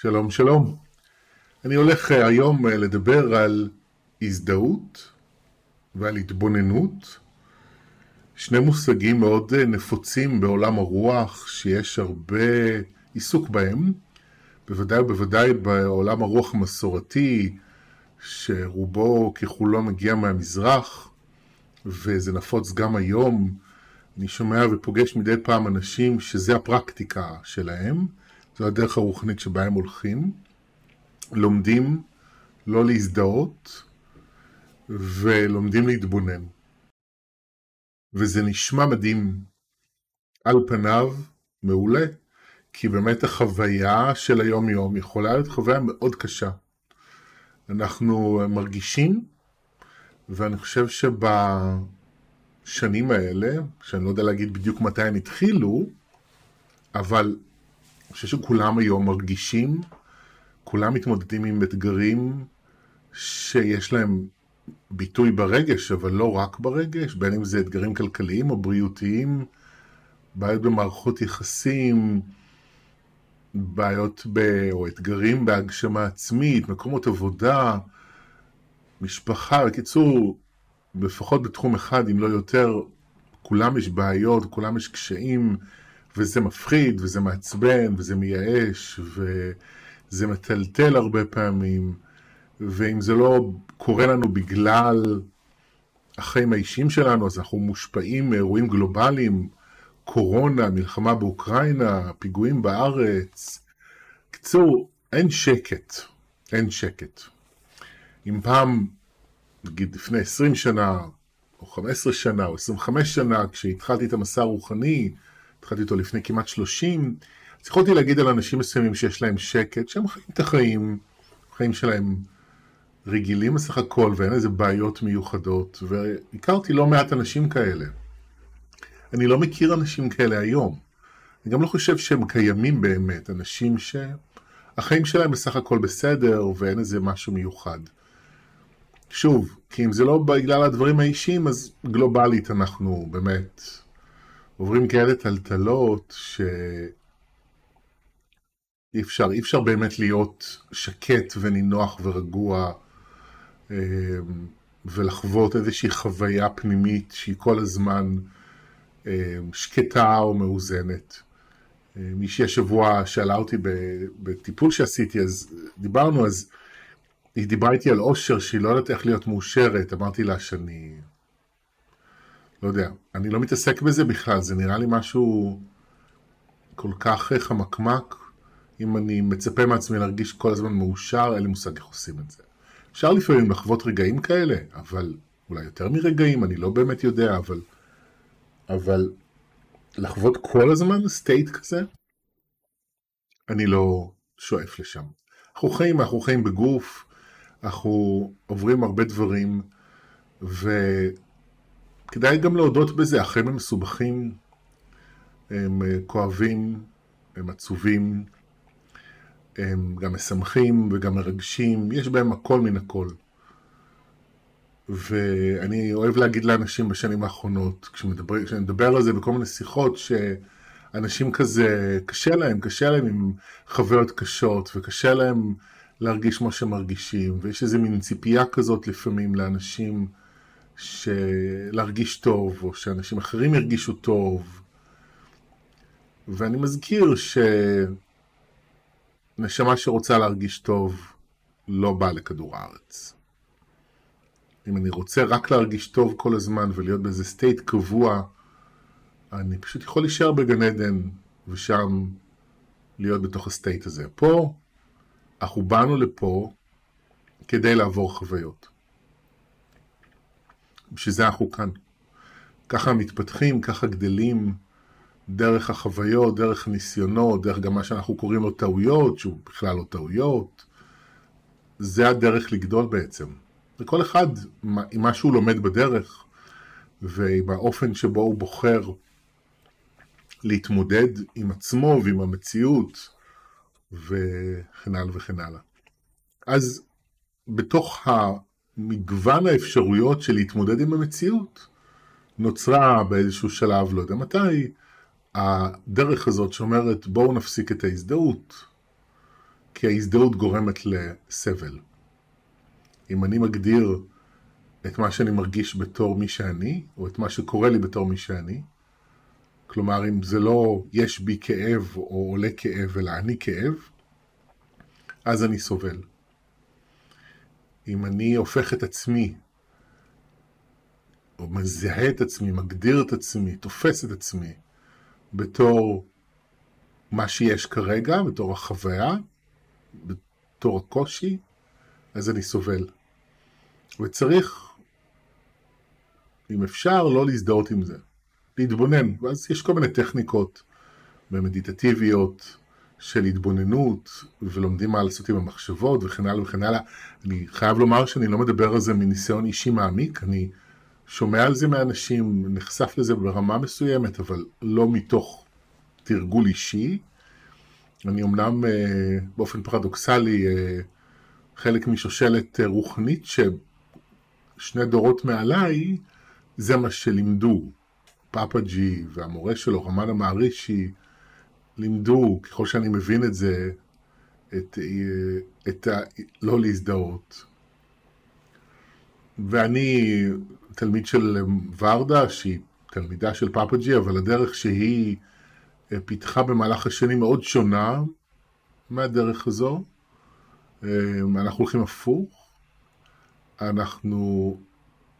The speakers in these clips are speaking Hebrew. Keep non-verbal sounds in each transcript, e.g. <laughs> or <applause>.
שלום שלום. אני הולך אה, היום אה, לדבר על הזדהות ועל התבוננות, שני מושגים מאוד אה, נפוצים בעולם הרוח שיש הרבה עיסוק בהם, בוודאי ובוודאי בעולם הרוח המסורתי, שרובו ככולו מגיע מהמזרח, וזה נפוץ גם היום. אני שומע ופוגש מדי פעם אנשים שזה הפרקטיקה שלהם, זו הדרך הרוחנית שבה הם הולכים, לומדים לא להזדהות ולומדים להתבונן. וזה נשמע מדהים על פניו, מעולה, כי באמת החוויה של היום יום יכולה להיות חוויה מאוד קשה. אנחנו מרגישים, ואני חושב שבשנים האלה, שאני לא יודע להגיד בדיוק מתי הם התחילו, אבל חושב שכולם היום מרגישים, כולם מתמודדים עם אתגרים שיש להם ביטוי ברגש, אבל לא רק ברגש, בין אם זה אתגרים כלכליים או בריאותיים, בעיות במערכות יחסים, בעיות ב... או אתגרים בהגשמה עצמית, מקומות עבודה, משפחה, בקיצור, לפחות בתחום אחד, אם לא יותר, כולם יש בעיות, כולם יש קשיים, וזה מפחיד, וזה מעצבן, וזה מייאש, וזה מטלטל הרבה פעמים, ואם זה לא קורה לנו בגלל החיים האישיים שלנו, אז אנחנו מושפעים מאירועים גלובליים, קורונה, מלחמה באוקראינה, פיגועים בארץ. קצור, אין שקט, אין שקט. אם פעם, נגיד לפני 20 שנה, או 15 שנה, או 25 שנה, כשהתחלתי את המסע הרוחני, התחלתי אותו לפני כמעט 30, אז יכולתי להגיד על אנשים מסוימים שיש להם שקט, שהם חיים את החיים, החיים שלהם רגילים בסך הכל, ואין איזה בעיות מיוחדות, והכרתי לא מעט אנשים כאלה. אני לא מכיר אנשים כאלה היום. אני גם לא חושב שהם קיימים באמת, אנשים שהחיים שלהם בסך הכל בסדר, ואין איזה משהו מיוחד. שוב, כי אם זה לא בגלל הדברים האישיים, אז גלובלית אנחנו באמת עוברים כאלה טלטלות ש... אי אפשר, אי אפשר באמת להיות שקט ונינוח ורגוע אמ, ולחוות איזושהי חוויה פנימית שהיא כל הזמן אמ, שקטה או מאוזנת. מישהי השבוע שאלה אותי בטיפול שעשיתי, אז דיברנו, אז היא דיברה איתי על אושר שהיא לא יודעת איך להיות מאושרת, אמרתי לה שאני לא יודע, אני לא מתעסק בזה בכלל, זה נראה לי משהו כל כך חמקמק. אם אני מצפה מעצמי להרגיש כל הזמן מאושר, אין לי מושג איך עושים את זה. אפשר לפעמים לחוות רגעים כאלה, אבל אולי יותר מרגעים, אני לא באמת יודע, אבל... אבל לחוות כל הזמן סטייט כזה, אני לא שואף לשם. אנחנו חיים, אנחנו חיים בגוף, אנחנו עוברים הרבה דברים, ו... כדאי גם להודות בזה, החיים הם מסובכים, הם אה, כואבים, הם עצובים, הם גם משמחים וגם מרגשים, יש בהם הכל מן הכל. ואני אוהב להגיד לאנשים בשנים האחרונות, כשמדבר, כשאני מדבר על זה בכל מיני שיחות, שאנשים כזה, קשה להם, קשה להם עם חוויות קשות, וקשה להם להרגיש מה שמרגישים, ויש איזה מין ציפייה כזאת לפעמים לאנשים להרגיש טוב, או שאנשים אחרים ירגישו טוב. ואני מזכיר שנשמה שרוצה להרגיש טוב לא באה לכדור הארץ. אם אני רוצה רק להרגיש טוב כל הזמן ולהיות באיזה state קבוע, אני פשוט יכול להישאר בגן עדן ושם להיות בתוך ה state הזה. פה, אנחנו באנו לפה כדי לעבור חוויות. בשביל זה אנחנו כאן. ככה מתפתחים, ככה גדלים, דרך החוויות, דרך הניסיונות, דרך גם מה שאנחנו קוראים לו טעויות, שהוא בכלל לא טעויות. זה הדרך לגדול בעצם. וכל אחד עם מה שהוא לומד בדרך, ועם האופן שבו הוא בוחר להתמודד עם עצמו ועם המציאות, וכן הלאה וכן הלאה. אז בתוך. מגוון האפשרויות של להתמודד עם המציאות נוצרה באיזשהו שלב, לא יודע מתי, הדרך הזאת שאומרת בואו נפסיק את ההזדהות. כי ההזדהות גורמת לסבל. אם אני מגדיר את מה שאני מרגיש בתור מי שאני, או את מה שקורה לי בתור מי שאני, כלומר, אם זה לא יש בי כאב או עולה כאב, אלא אני כאב, אז אני סובל. אם אני הופך את עצמי, או מזהה את עצמי, מגדיר את עצמי, תופס את עצמי, בתור מה שיש כרגע, בתור החוויה, בתור הקושי, אז אני סובל. וצריך, אם אפשר, לא להזדהות עם זה. להתבונן, ואז יש כל מיני טכניקות מדיטטיביות של התבוננות, ולומדים מה לעשות עם המחשבות וכן הלאה וכן הלאה. אני חייב לומר שאני לא מדבר על זה מניסיון אישי מעמיק, אני שומע על זה מאנשים, נחשף לזה ברמה מסוימת, אבל לא מתוך תרגול אישי. אני אמנם אה, באופן פרדוקסלי אה, חלק משושלת רוחנית ששני דורות מעליי, זה מה שלימדו. פאפה ג'י והמורה שלו, רמנה מערישי, לימדו, ככל שאני מבין את זה, את, את ה... לא להזדהות. ואני תלמיד של ורדה, שהיא תלמידה של פאפה ג'י, אבל הדרך שהיא פיתחה במהלך השנים מאוד שונה מהדרך הזו. אנחנו הולכים הפוך, אנחנו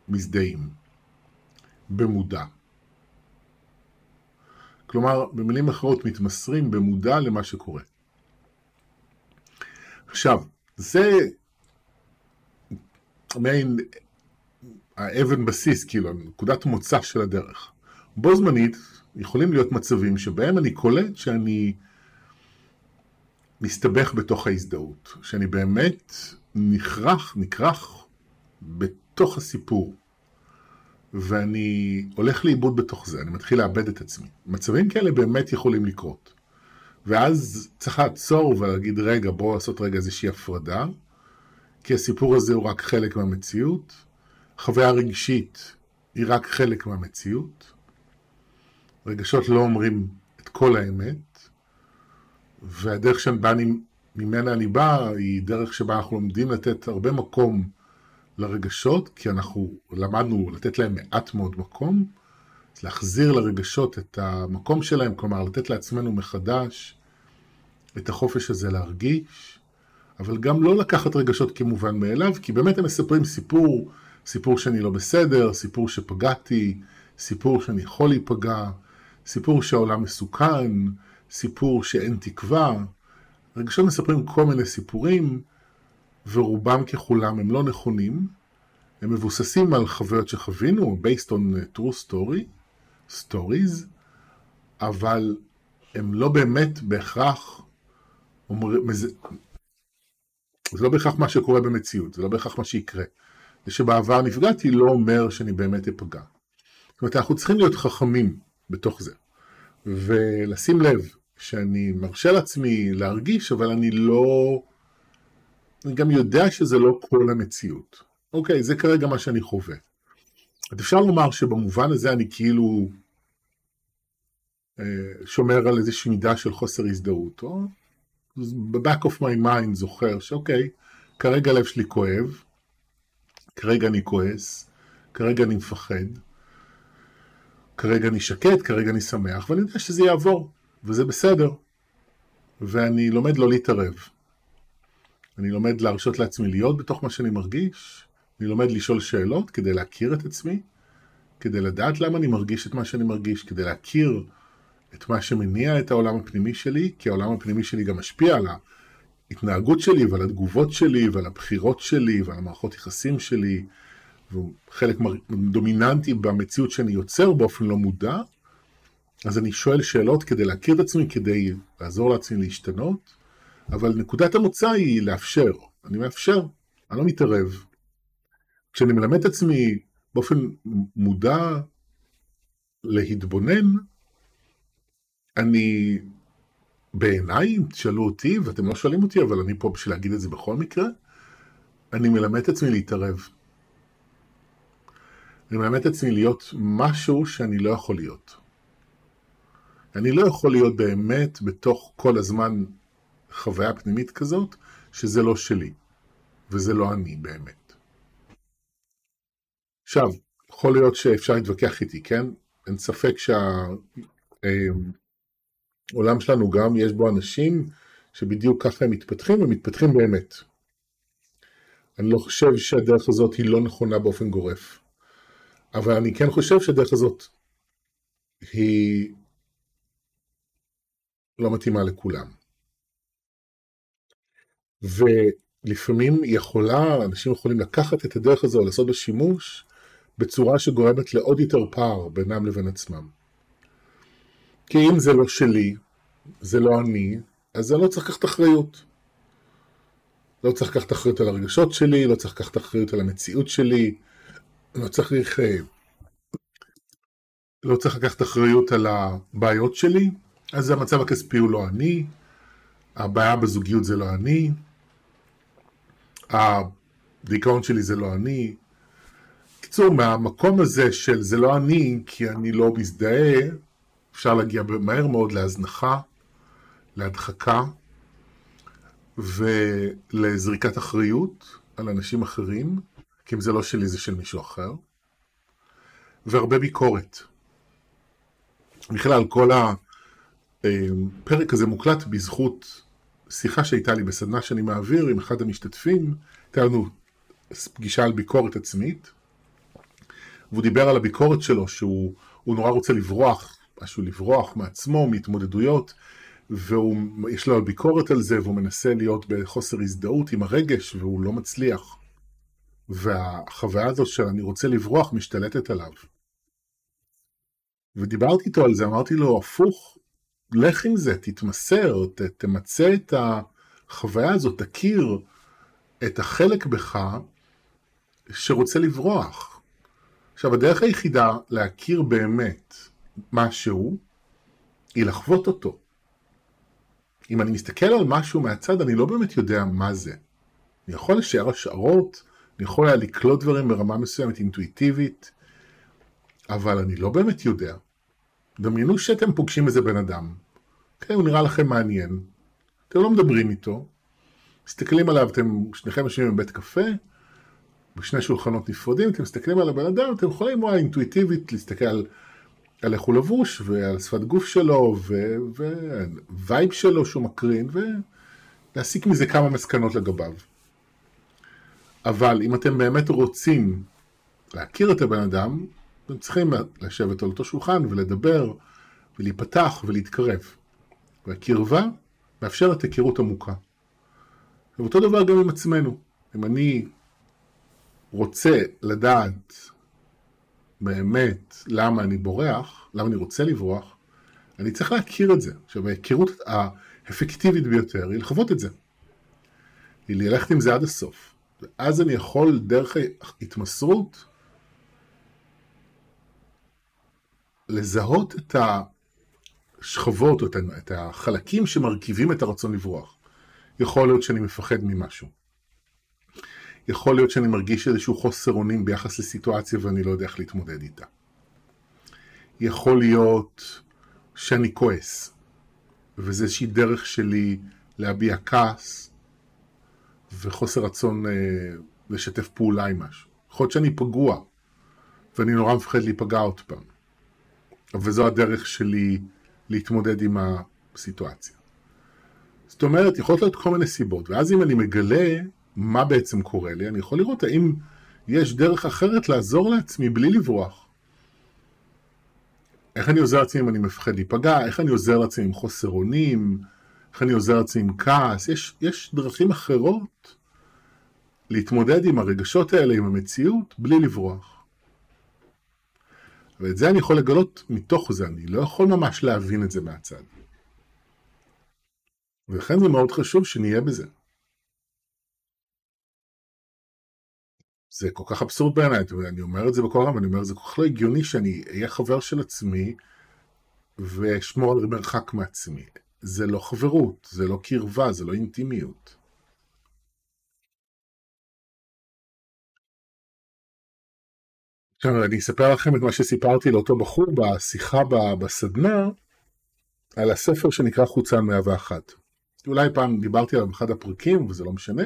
מזדהים, במודע. כלומר, במילים אחרות, מתמסרים במודע למה שקורה. עכשיו, זה מעין האבן בסיס, כאילו, נקודת מוצא של הדרך. בו זמנית, יכולים להיות מצבים שבהם אני קולט שאני מסתבך בתוך ההזדהות, שאני באמת נכרך, נכרך בתוך הסיפור. ואני הולך לאיבוד בתוך זה, אני מתחיל לאבד את עצמי. מצבים כאלה באמת יכולים לקרות. ואז צריך לעצור ולהגיד, רגע, בואו לעשות רגע איזושהי הפרדה, כי הסיפור הזה הוא רק חלק מהמציאות, חוויה רגשית היא רק חלק מהמציאות, רגשות לא אומרים את כל האמת, והדרך שממנה אני בא היא דרך שבה אנחנו לומדים לתת הרבה מקום לרגשות, כי אנחנו למדנו לתת להם מעט מאוד מקום, אז להחזיר לרגשות את המקום שלהם, כלומר לתת לעצמנו מחדש את החופש הזה להרגיש, אבל גם לא לקחת רגשות כמובן מאליו, כי באמת הם מספרים סיפור, סיפור שאני לא בסדר, סיפור שפגעתי, סיפור שאני יכול להיפגע, סיפור שהעולם מסוכן, סיפור שאין תקווה. רגשות מספרים כל מיני סיפורים, ורובם ככולם הם לא נכונים, הם מבוססים על חוויות שחווינו, based on true story, stories, אבל הם לא באמת בהכרח, זה לא בהכרח מה שקורה במציאות, זה לא בהכרח מה שיקרה. זה שבעבר נפגעתי לא אומר שאני באמת אפגע. זאת אומרת, אנחנו צריכים להיות חכמים בתוך זה, ולשים לב שאני מרשה לעצמי להרגיש, אבל אני לא... אני גם יודע שזה לא כל המציאות. אוקיי, זה כרגע מה שאני חווה. אז אפשר לומר שבמובן הזה אני כאילו אה, שומר על איזושהי מידה של חוסר הזדהות, או ב-back of my mind זוכר שאוקיי, כרגע הלב שלי כואב, כרגע אני כועס, כרגע אני מפחד, כרגע אני שקט, כרגע אני שמח, ואני יודע שזה יעבור, וזה בסדר. ואני לומד לא להתערב. אני לומד להרשות לעצמי להיות בתוך מה שאני מרגיש, אני לומד לשאול שאלות כדי להכיר את עצמי, כדי לדעת למה אני מרגיש את מה שאני מרגיש, כדי להכיר את מה שמניע את העולם הפנימי שלי, כי העולם הפנימי שלי גם משפיע על ההתנהגות שלי ועל התגובות שלי ועל הבחירות שלי ועל המערכות יחסים שלי, והוא חלק דומיננטי במציאות שאני יוצר באופן לא מודע, אז אני שואל שאלות כדי להכיר את עצמי, כדי לעזור לעצמי להשתנות, אבל נקודת המוצא היא לאפשר. אני מאפשר, אני לא מתערב. כשאני מלמד את עצמי באופן מודע להתבונן, אני, בעיניי, אם תשאלו אותי, ואתם לא שואלים אותי, אבל אני פה בשביל להגיד את זה בכל מקרה, אני מלמד את עצמי להתערב. אני מלמד את עצמי להיות משהו שאני לא יכול להיות. אני לא יכול להיות באמת בתוך כל הזמן חוויה פנימית כזאת, שזה לא שלי, וזה לא אני באמת. עכשיו, יכול להיות שאפשר להתווכח איתי, כן? אין ספק שהעולם אה, שלנו גם, יש בו אנשים שבדיוק ככה הם מתפתחים, ומתפתחים באמת. אני לא חושב שהדרך הזאת היא לא נכונה באופן גורף. אבל אני כן חושב שהדרך הזאת היא לא מתאימה לכולם. ולפעמים יכולה, אנשים יכולים לקחת את הדרך הזו, לעשות בה שימוש, בצורה שגורמת לעוד יותר פער בינם לבין עצמם. כי אם זה לא שלי, זה לא אני, אז אני לא צריך לקחת אחריות. לא צריך לקחת אחריות על הרגשות שלי, לא צריך לקחת אחריות על המציאות שלי, לא צריך, אה, לא צריך לקחת אחריות על הבעיות שלי, אז המצב הכספי הוא לא אני, הבעיה בזוגיות זה לא אני, הדיכאון שלי זה לא אני. קיצור, מהמקום הזה של זה לא אני, כי אני לא מזדהה, אפשר להגיע מהר מאוד להזנחה, להדחקה ולזריקת אחריות על אנשים אחרים, כי אם זה לא שלי זה של מישהו אחר, והרבה ביקורת. בכלל, כל הפרק הזה מוקלט בזכות שיחה שהייתה לי בסדנה שאני מעביר עם אחד המשתתפים, הייתה לנו פגישה על ביקורת עצמית, והוא דיבר על הביקורת שלו, שהוא נורא רוצה לברוח, משהו לברוח מעצמו, מהתמודדויות, ויש לו ביקורת על זה, והוא מנסה להיות בחוסר הזדהות עם הרגש, והוא לא מצליח. והחוויה הזאת של אני רוצה לברוח משתלטת עליו. ודיברתי איתו על זה, אמרתי לו, הפוך, לך עם זה, תתמסר, ת, תמצה את החוויה הזאת, תכיר את החלק בך שרוצה לברוח. עכשיו, הדרך היחידה להכיר באמת משהו, היא לחוות אותו. אם אני מסתכל על משהו מהצד, אני לא באמת יודע מה זה. אני יכול לשער השערות, אני יכול היה לקלוט דברים ברמה מסוימת אינטואיטיבית, אבל אני לא באמת יודע. דמיינו שאתם פוגשים איזה בן אדם, כן, הוא נראה לכם מעניין, אתם לא מדברים איתו, מסתכלים עליו, אתם שניכם יושבים בבית קפה, בשני שולחנות נפרדים, אתם מסתכלים על הבן אדם, אתם יכולים וואי אינטואיטיבית להסתכל על, על איך הוא לבוש, ועל שפת גוף שלו, ו vibe שלו שהוא מקרין, ולהסיק מזה כמה מסקנות לגביו. אבל אם אתם באמת רוצים להכיר את הבן אדם, אתם צריכים לשבת על אותו שולחן ולדבר ולהיפתח ולהתקרב. והקרבה מאפשרת היכרות עמוקה. ואותו דבר גם עם עצמנו. אם אני רוצה לדעת באמת למה אני בורח, למה אני רוצה לברוח, אני צריך להכיר את זה. עכשיו, ההיכרות האפקטיבית ביותר היא לחוות את זה. היא ללכת עם זה עד הסוף. ואז אני יכול דרך ההתמסרות לזהות את השכבות או את החלקים שמרכיבים את הרצון לברוח. יכול להיות שאני מפחד ממשהו. יכול להיות שאני מרגיש איזשהו חוסר אונים ביחס לסיטואציה ואני לא יודע איך להתמודד איתה. יכול להיות שאני כועס, וזה איזושהי דרך שלי להביע כעס וחוסר רצון אה, לשתף פעולה עם משהו. יכול להיות שאני פגוע, ואני נורא מפחד להיפגע עוד פעם. וזו הדרך שלי להתמודד עם הסיטואציה. זאת אומרת, יכולות להיות כל מיני סיבות, ואז אם אני מגלה מה בעצם קורה לי, אני יכול לראות האם יש דרך אחרת לעזור לעצמי בלי לברוח. איך אני עוזר לעצמי אם אני מפחד להיפגע, איך אני עוזר לעצמי עם חוסר אונים, איך אני עוזר לעצמי עם כעס, יש, יש דרכים אחרות להתמודד עם הרגשות האלה, עם המציאות, בלי לברוח. ואת זה אני יכול לגלות מתוך זה, אני לא יכול ממש להבין את זה מהצד. ולכן זה מאוד חשוב שנהיה בזה. זה כל כך אבסורד בעיניי, אני אומר את זה בכל רם, אני אומר, זה כל כך לא הגיוני שאני אהיה חבר של עצמי ואשמור על מרחק מעצמי. זה לא חברות, זה לא קרבה, זה לא אינטימיות. עכשיו אני אספר לכם את מה שסיפרתי לאותו בחור בשיחה בסדנה על הספר שנקרא חוצן 101. אולי פעם דיברתי עליו באחד הפרקים, וזה לא משנה.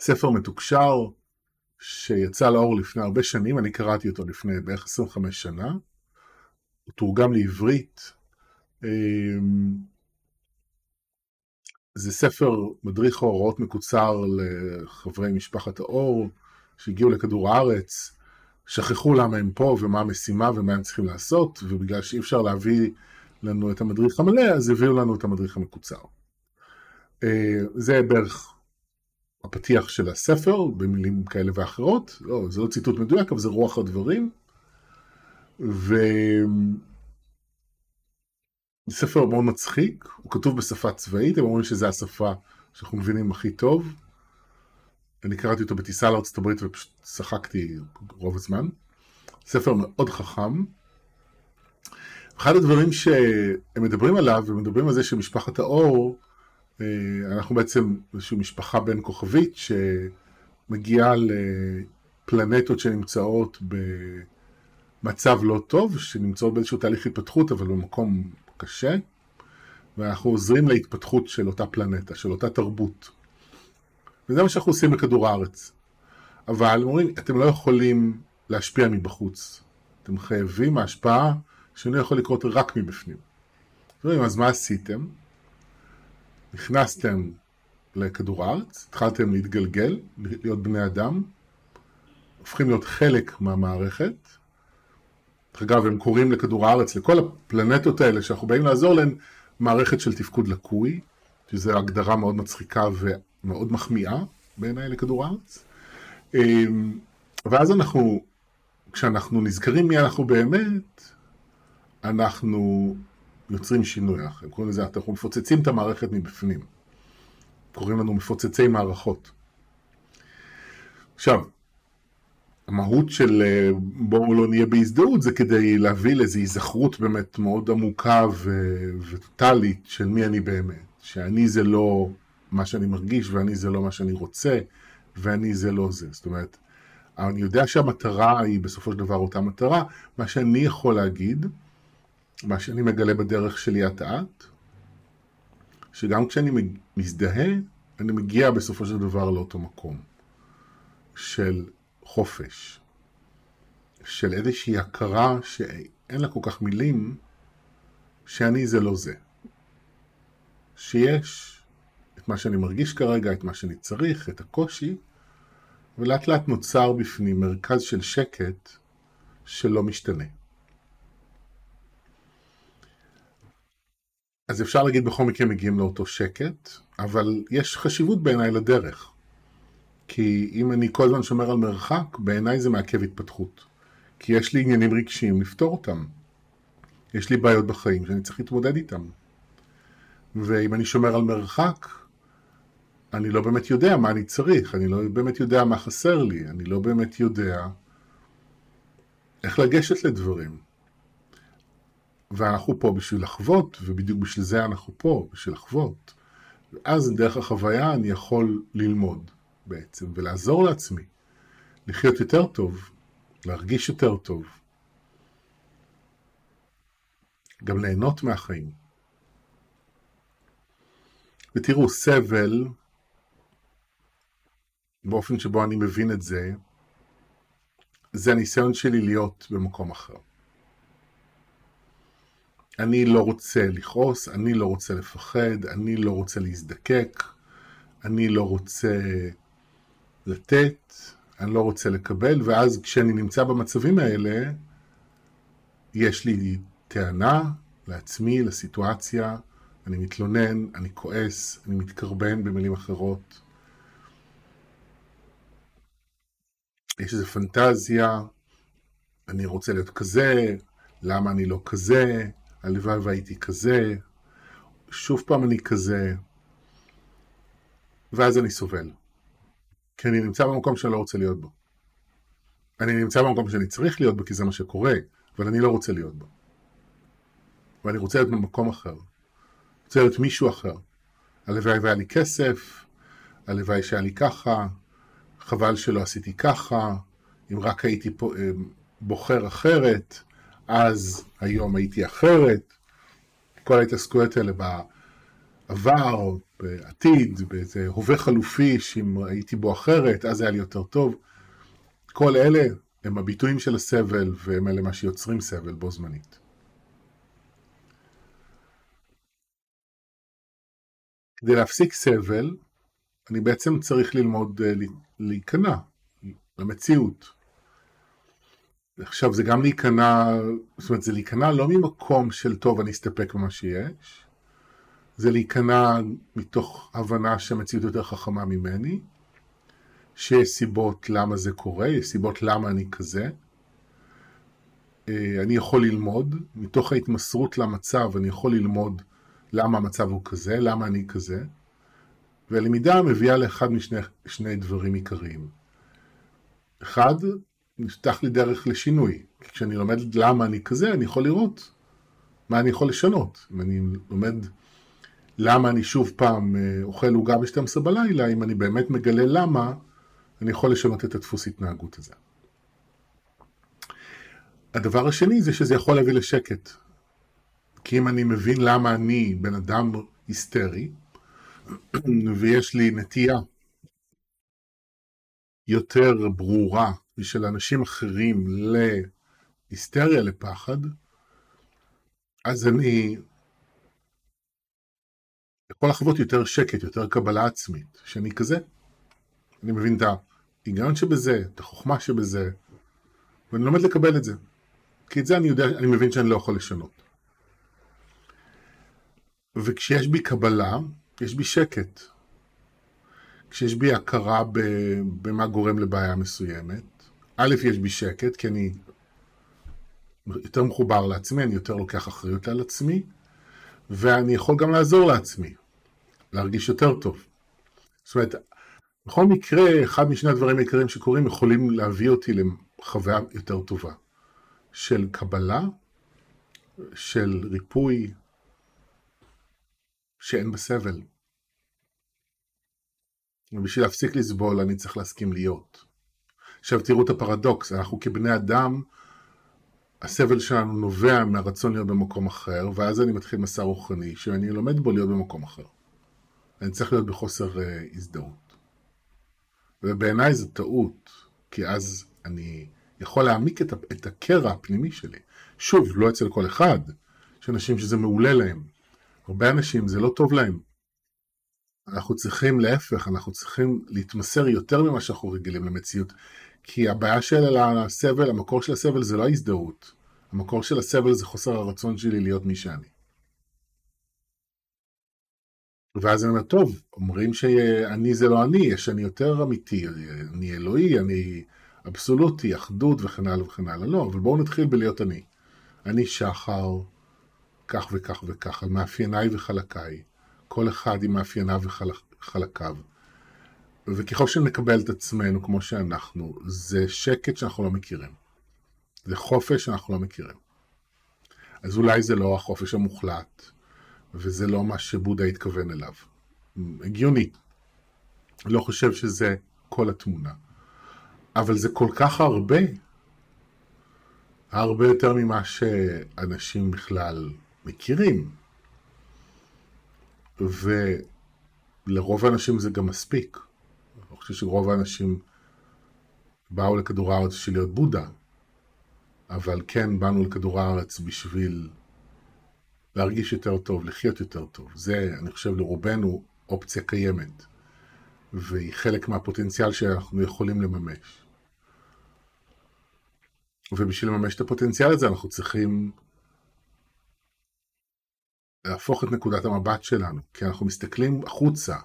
ספר מתוקשר שיצא לאור לפני הרבה שנים, אני קראתי אותו לפני בערך 25 שנה. הוא תורגם לעברית. אמ, זה ספר מדריך הוראות מקוצר לחברי משפחת האור שהגיעו לכדור הארץ, שכחו למה הם פה ומה המשימה ומה הם צריכים לעשות, ובגלל שאי אפשר להביא לנו את המדריך המלא, אז הביאו לנו את המדריך המקוצר. אה, זה בערך הפתיח של הספר, במילים כאלה ואחרות, לא, זה לא ציטוט מדויק, אבל זה רוח הדברים. ו... ספר מאוד מצחיק, הוא כתוב בשפה צבאית, הם אומרים שזו השפה שאנחנו מבינים הכי טוב. אני קראתי אותו בטיסה לארצות הברית ופשוט צחקתי רוב הזמן. ספר מאוד חכם. אחד הדברים שהם מדברים עליו, הם מדברים על זה שמשפחת האור, אה, אנחנו בעצם איזושהי משפחה בין כוכבית שמגיעה לפלנטות שנמצאות במצב לא טוב, שנמצאות באיזשהו תהליך התפתחות, אבל במקום קשה, ואנחנו עוזרים להתפתחות של אותה פלנטה, של אותה תרבות. וזה מה שאנחנו עושים בכדור הארץ. אבל אומרים, אתם לא יכולים להשפיע מבחוץ. אתם חייבים, ההשפעה שינוי יכול לקרות רק מבפנים. אומרים, אז מה עשיתם? נכנסתם לכדור הארץ, התחלתם להתגלגל, להיות בני אדם, הופכים להיות חלק מהמערכת, דרך אגב, הם קוראים לכדור הארץ, לכל הפלנטות האלה שאנחנו באים לעזור להן, מערכת של תפקוד לקוי, שזו הגדרה מאוד מצחיקה ומאוד מחמיאה בעיניי לכדור הארץ. אמ, ואז אנחנו, כשאנחנו נזכרים מי אנחנו באמת, אנחנו יוצרים שינוי, אנחנו קוראים לזה, אנחנו מפוצצים את המערכת מבפנים. קוראים לנו מפוצצי מערכות. עכשיו, המהות של אה, בואו לא נהיה בהזדהות זה כדי להביא לאיזו היזכרות באמת מאוד עמוקה וטוטאלית של מי אני באמת. שאני זה לא מה שאני מרגיש ואני זה לא מה שאני רוצה ואני זה לא זה. זאת אומרת, אני יודע שהמטרה היא בסופו של דבר אותה מטרה. מה שאני יכול להגיד, מה שאני מגלה בדרך שלי את האט, שגם כשאני מזדהה, אני מגיע בסופו של דבר לאותו מקום של חופש, של איזושהי הכרה שאין לה כל כך מילים, שאני זה לא זה. שיש מה שאני מרגיש כרגע, את מה שאני צריך, את הקושי, ולאט לאט נוצר בפנים מרכז של שקט שלא משתנה. אז אפשר להגיד בכל מקרה מגיעים לאותו שקט, אבל יש חשיבות בעיניי לדרך. כי אם אני כל הזמן שומר על מרחק, בעיניי זה מעכב התפתחות. כי יש לי עניינים רגשיים לפתור אותם. יש לי בעיות בחיים שאני צריך להתמודד איתם. ואם אני שומר על מרחק, אני לא באמת יודע מה אני צריך, אני לא באמת יודע מה חסר לי, אני לא באמת יודע איך לגשת לדברים. ואנחנו פה בשביל לחוות, ובדיוק בשביל זה אנחנו פה, בשביל לחוות. ואז דרך החוויה אני יכול ללמוד. בעצם, ולעזור לעצמי לחיות יותר טוב, להרגיש יותר טוב, גם ליהנות מהחיים. ותראו, סבל, באופן שבו אני מבין את זה, זה הניסיון שלי להיות במקום אחר. אני לא רוצה לכעוס, אני לא רוצה לפחד, אני לא רוצה להזדקק, אני לא רוצה לתת, אני לא רוצה לקבל, ואז כשאני נמצא במצבים האלה, יש לי טענה לעצמי, לסיטואציה, אני מתלונן, אני כועס, אני מתקרבן במילים אחרות. יש איזו פנטזיה, אני רוצה להיות כזה, למה אני לא כזה, הלוואי והייתי כזה, שוב פעם אני כזה, ואז אני סובל. כי אני נמצא במקום שאני לא רוצה להיות בו. אני נמצא במקום שאני צריך להיות בו כי זה מה שקורה, אבל אני לא רוצה להיות בו. ואני רוצה להיות במקום אחר. רוצה להיות מישהו אחר. הלוואי והיה לי כסף, הלוואי שהיה לי ככה, חבל שלא עשיתי ככה, אם רק הייתי אה, בוחר אחרת, אז היום הייתי אחרת. כל ההתעסקויות האלה בעבר, בעתיד, באיזה הווה חלופי, שאם הייתי בו אחרת, אז היה לי יותר טוב. כל אלה הם הביטויים של הסבל, והם אלה מה שיוצרים סבל בו זמנית. כדי להפסיק סבל, אני בעצם צריך ללמוד אה, להיכנע למציאות. עכשיו זה גם להיכנע, זאת אומרת זה להיכנע לא ממקום של טוב אני אסתפק במה שיש, זה להיכנע מתוך הבנה שהמציאות יותר חכמה ממני, שיש סיבות למה זה קורה, יש סיבות למה אני כזה. אה, אני יכול ללמוד, מתוך ההתמסרות למצב אני יכול ללמוד למה המצב הוא כזה, למה אני כזה, והלמידה מביאה לאחד משני דברים עיקריים. אחד, נפתח לי דרך לשינוי. כשאני לומד למה אני כזה, אני יכול לראות מה אני יכול לשנות. אם אני לומד למה אני שוב פעם אה, אוכל עוגה ב-12 בלילה, אם אני באמת מגלה למה, אני יכול לשנות את הדפוס התנהגות הזה. הדבר השני זה שזה יכול להביא לשקט. כי אם אני מבין למה אני בן אדם היסטרי, ויש לי נטייה יותר ברורה משל אנשים אחרים להיסטריה, לפחד, אז אני יכול לחוות יותר שקט, יותר קבלה עצמית, שאני כזה. אני מבין את ההיגיון שבזה, את החוכמה שבזה, ואני לומד לקבל את זה. כי את זה אני יודע, אני מבין שאני לא יכול לשנות. וכשיש בי קבלה, יש בי שקט. כשיש בי הכרה במה גורם לבעיה מסוימת, א', יש בי שקט, כי אני יותר מחובר לעצמי, אני יותר לוקח אחריות על עצמי, ואני יכול גם לעזור לעצמי, להרגיש יותר טוב. זאת אומרת, בכל מקרה, אחד משני הדברים העיקריים שקורים יכולים להביא אותי לחוויה יותר טובה, של קבלה, של ריפוי, שאין בסבל. ובשביל להפסיק לסבול אני צריך להסכים להיות. עכשיו תראו את הפרדוקס, אנחנו כבני אדם, הסבל שלנו נובע מהרצון להיות במקום אחר, ואז אני מתחיל מסע רוחני, שאני לומד בו להיות במקום אחר. אני צריך להיות בחוסר uh, הזדהות. ובעיניי זו טעות, כי אז אני יכול להעמיק את, את הקרע הפנימי שלי. שוב, לא אצל כל אחד, יש אנשים שזה מעולה להם. הרבה אנשים זה לא טוב להם. אנחנו צריכים להפך, אנחנו צריכים להתמסר יותר ממה שאנחנו רגילים למציאות. כי הבעיה של הסבל, המקור של הסבל זה לא ההזדהות. המקור של הסבל זה חוסר הרצון שלי להיות מי שאני. ואז אני אומר, טוב, אומרים שאני זה לא אני, יש אני יותר אמיתי, אני אלוהי, אני אבסולוטי, אחדות וכן הלאה וכן הלאה. לא, אבל בואו נתחיל בלהיות אני. אני שחר, כך וכך וכך, על מאפייניי וחלקיי. כל אחד עם מאפייניו וחלקיו. וככל שנקבל את עצמנו כמו שאנחנו, זה שקט שאנחנו לא מכירים. זה חופש שאנחנו לא מכירים. אז אולי זה לא החופש המוחלט, וזה לא מה שבודה התכוון אליו. הגיוני. לא חושב שזה כל התמונה. אבל זה כל כך הרבה, הרבה יותר ממה שאנשים בכלל מכירים. ולרוב האנשים זה גם מספיק. אני חושב שרוב האנשים באו לכדור הארץ בשביל להיות בודה, אבל כן באנו לכדור הארץ בשביל להרגיש יותר טוב, לחיות יותר טוב. זה, אני חושב, לרובנו אופציה קיימת, והיא חלק מהפוטנציאל שאנחנו יכולים לממש. ובשביל לממש את הפוטנציאל הזה אנחנו צריכים להפוך את נקודת המבט שלנו, כי אנחנו מסתכלים החוצה.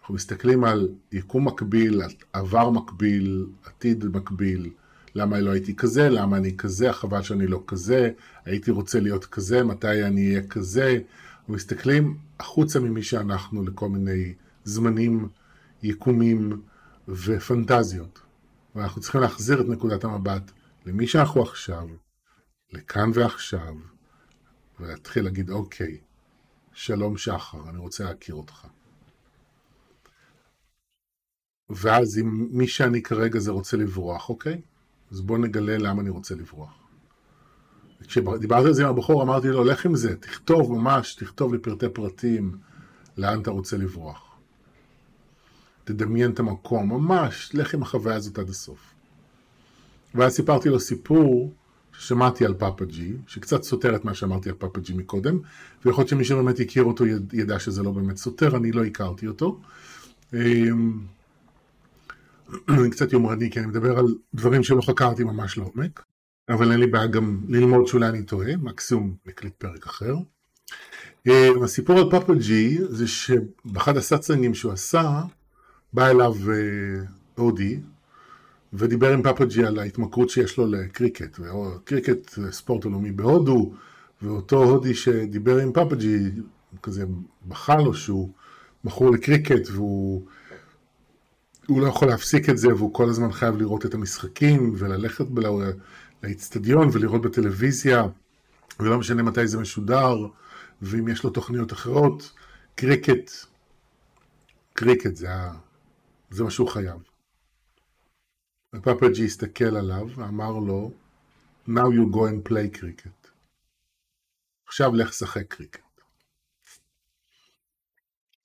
אנחנו מסתכלים על יקום מקביל, עבר מקביל, עתיד מקביל, למה לא הייתי כזה, למה אני כזה, חבל שאני לא כזה, הייתי רוצה להיות כזה, מתי אני אהיה כזה. אנחנו מסתכלים החוצה ממי שאנחנו לכל מיני זמנים, יקומים ופנטזיות. ואנחנו צריכים להחזיר את נקודת המבט למי שאנחנו עכשיו, לכאן ועכשיו. ולהתחיל להגיד, אוקיי, שלום שחר, אני רוצה להכיר אותך. ואז אם מי שאני כרגע זה רוצה לברוח, אוקיי? אז בואו נגלה למה אני רוצה לברוח. כשדיברתי על זה עם הבחור, אמרתי לו, לך עם זה, תכתוב ממש, תכתוב לפרטי פרטים לאן אתה רוצה לברוח. תדמיין את המקום, ממש, לך עם החוויה הזאת עד הסוף. ואז סיפרתי לו סיפור ששמעתי על פאפה ג'י, שקצת סותר את מה שאמרתי על פאפה ג'י מקודם, ויכול להיות שמי שבאמת הכיר אותו ידע שזה לא באמת סותר, אני לא הכרתי אותו. אמ, אני <clears throat> קצת יומרני, כי אני מדבר על דברים שלא חקרתי ממש לעומק, אבל אין לי בעיה גם ללמוד שאולי אני טועה, מקסימום נקליט פרק אחר. אמ, הסיפור על פאפג'י זה שבאחד הסאצנגים שהוא עשה, בא אליו אה, הודי, ודיבר עם פאפג'י על ההתמכרות שיש לו לקריקט. קריקט זה ספורט עולמי בהודו, ואותו הודי שדיבר עם פאפג'י, כזה בכה לו שהוא מכור לקריקט, והוא לא יכול להפסיק את זה, והוא כל הזמן חייב לראות את המשחקים, וללכת לאצטדיון ולראות בטלוויזיה, ולא משנה מתי זה משודר, ואם יש לו תוכניות אחרות, קריקט, קריקט זה, זה מה שהוא חייב. ופאפג'י הסתכל עליו ואמר לו, Now you go and play cricket. עכשיו לך שחק קריקט.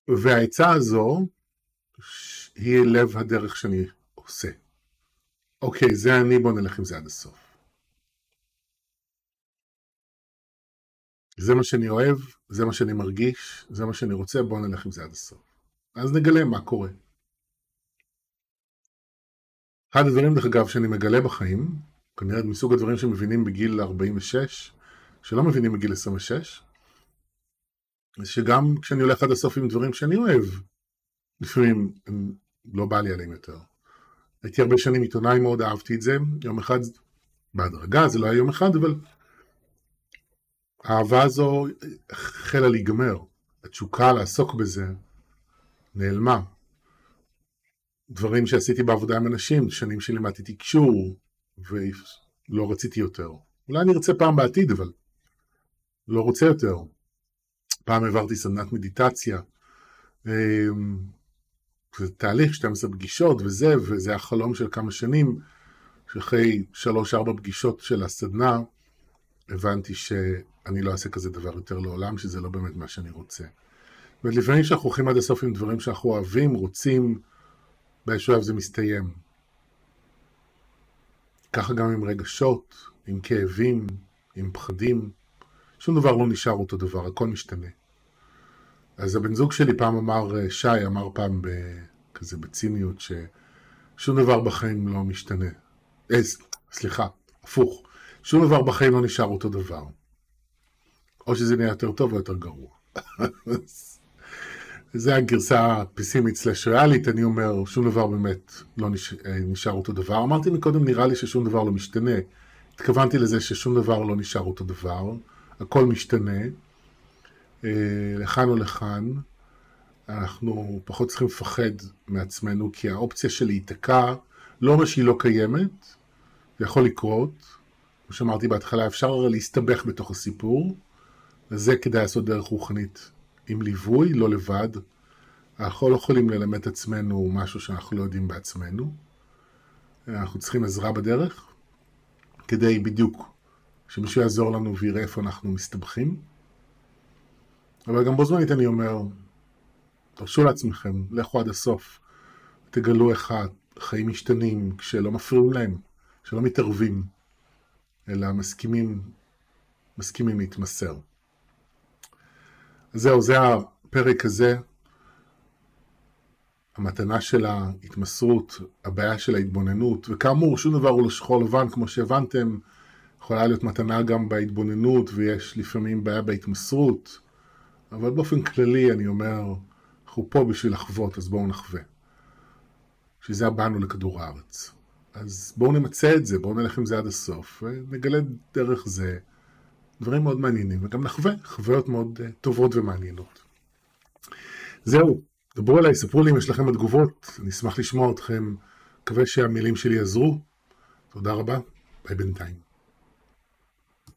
והעצה הזו היא לב הדרך שאני עושה. אוקיי, זה אני, בוא נלך עם זה עד הסוף. זה מה שאני אוהב, זה מה שאני מרגיש, זה מה שאני רוצה, בוא נלך עם זה עד הסוף. אז נגלה מה קורה. אחד הדברים, דרך אגב, שאני מגלה בחיים, כנראה מסוג הדברים שמבינים בגיל 46, שלא מבינים בגיל 26, זה שגם כשאני הולך עד הסוף עם דברים שאני אוהב, לפעמים לא בא לי עליהם יותר. הייתי הרבה שנים עיתונאי מאוד, אהבתי את זה, יום אחד, בהדרגה, זה לא היה יום אחד, אבל האהבה הזו החלה להיגמר. התשוקה לעסוק בזה נעלמה. דברים שעשיתי בעבודה עם אנשים, שנים שלימדתי תקשור, ולא רציתי יותר. אולי אני ארצה פעם בעתיד, אבל לא רוצה יותר. פעם העברתי סדנת מדיטציה. אמ, זה תהליך, 12 פגישות וזה, וזה היה חלום של כמה שנים, שאחרי 3-4 פגישות של הסדנה, הבנתי שאני לא אעשה כזה דבר יותר לעולם, שזה לא באמת מה שאני רוצה. ולפעמים כשאנחנו הולכים עד הסוף עם דברים שאנחנו אוהבים, רוצים, באיזשהו שלב זה מסתיים. ככה גם עם רגשות, עם כאבים, עם פחדים. שום דבר לא נשאר אותו דבר, הכל משתנה. אז הבן זוג שלי פעם אמר, שי אמר פעם כזה בציניות, ששום דבר בחיים לא משתנה. אה, סליחה, הפוך. שום דבר בחיים לא נשאר אותו דבר. או שזה נהיה יותר טוב או יותר גרוע. <laughs> זה הגרסה הפסימית סלש ריאלית, אני אומר, שום דבר באמת לא נש... אה, נשאר אותו דבר. אמרתי מקודם, נראה לי ששום דבר לא משתנה. התכוונתי לזה ששום דבר לא נשאר אותו דבר, הכל משתנה, אה, לכאן או לכאן. אנחנו פחות צריכים לפחד מעצמנו, כי האופציה של להיתקע, לא אומר שהיא לא קיימת, זה יכול לקרות. כמו שאמרתי בהתחלה, אפשר להסתבך בתוך הסיפור, וזה כדאי לעשות דרך רוחנית. עם ליווי, לא לבד. אנחנו לא יכולים ללמד את עצמנו משהו שאנחנו לא יודעים בעצמנו. אנחנו צריכים עזרה בדרך, כדי בדיוק שמישהו יעזור לנו ויראה איפה אנחנו מסתבכים. אבל גם בו זמנית אני אומר, תרשו לעצמכם, לכו עד הסוף, תגלו איך החיים משתנים כשלא מפריעים להם, שלא מתערבים, אלא מסכימים, מסכימים להתמסר. זהו, זה הפרק הזה. המתנה של ההתמסרות, הבעיה של ההתבוננות, וכאמור, שום דבר הוא לא שחור לבן, כמו שהבנתם, יכולה להיות מתנה גם בהתבוננות, ויש לפעמים בעיה בהתמסרות, אבל באופן כללי אני אומר, אנחנו פה בשביל לחוות, אז בואו נחווה. בשביל זה באנו לכדור הארץ. אז בואו נמצה את זה, בואו נלך עם זה עד הסוף, ונגלה דרך זה דברים מאוד מעניינים, וגם נחווה חוויות מאוד uh, טובות ומעניינות. זהו, דברו אליי, ספרו לי אם יש לכם תגובות, אני אשמח לשמוע אתכם, מקווה שהמילים שלי יעזרו. תודה רבה, ביי בינתיים.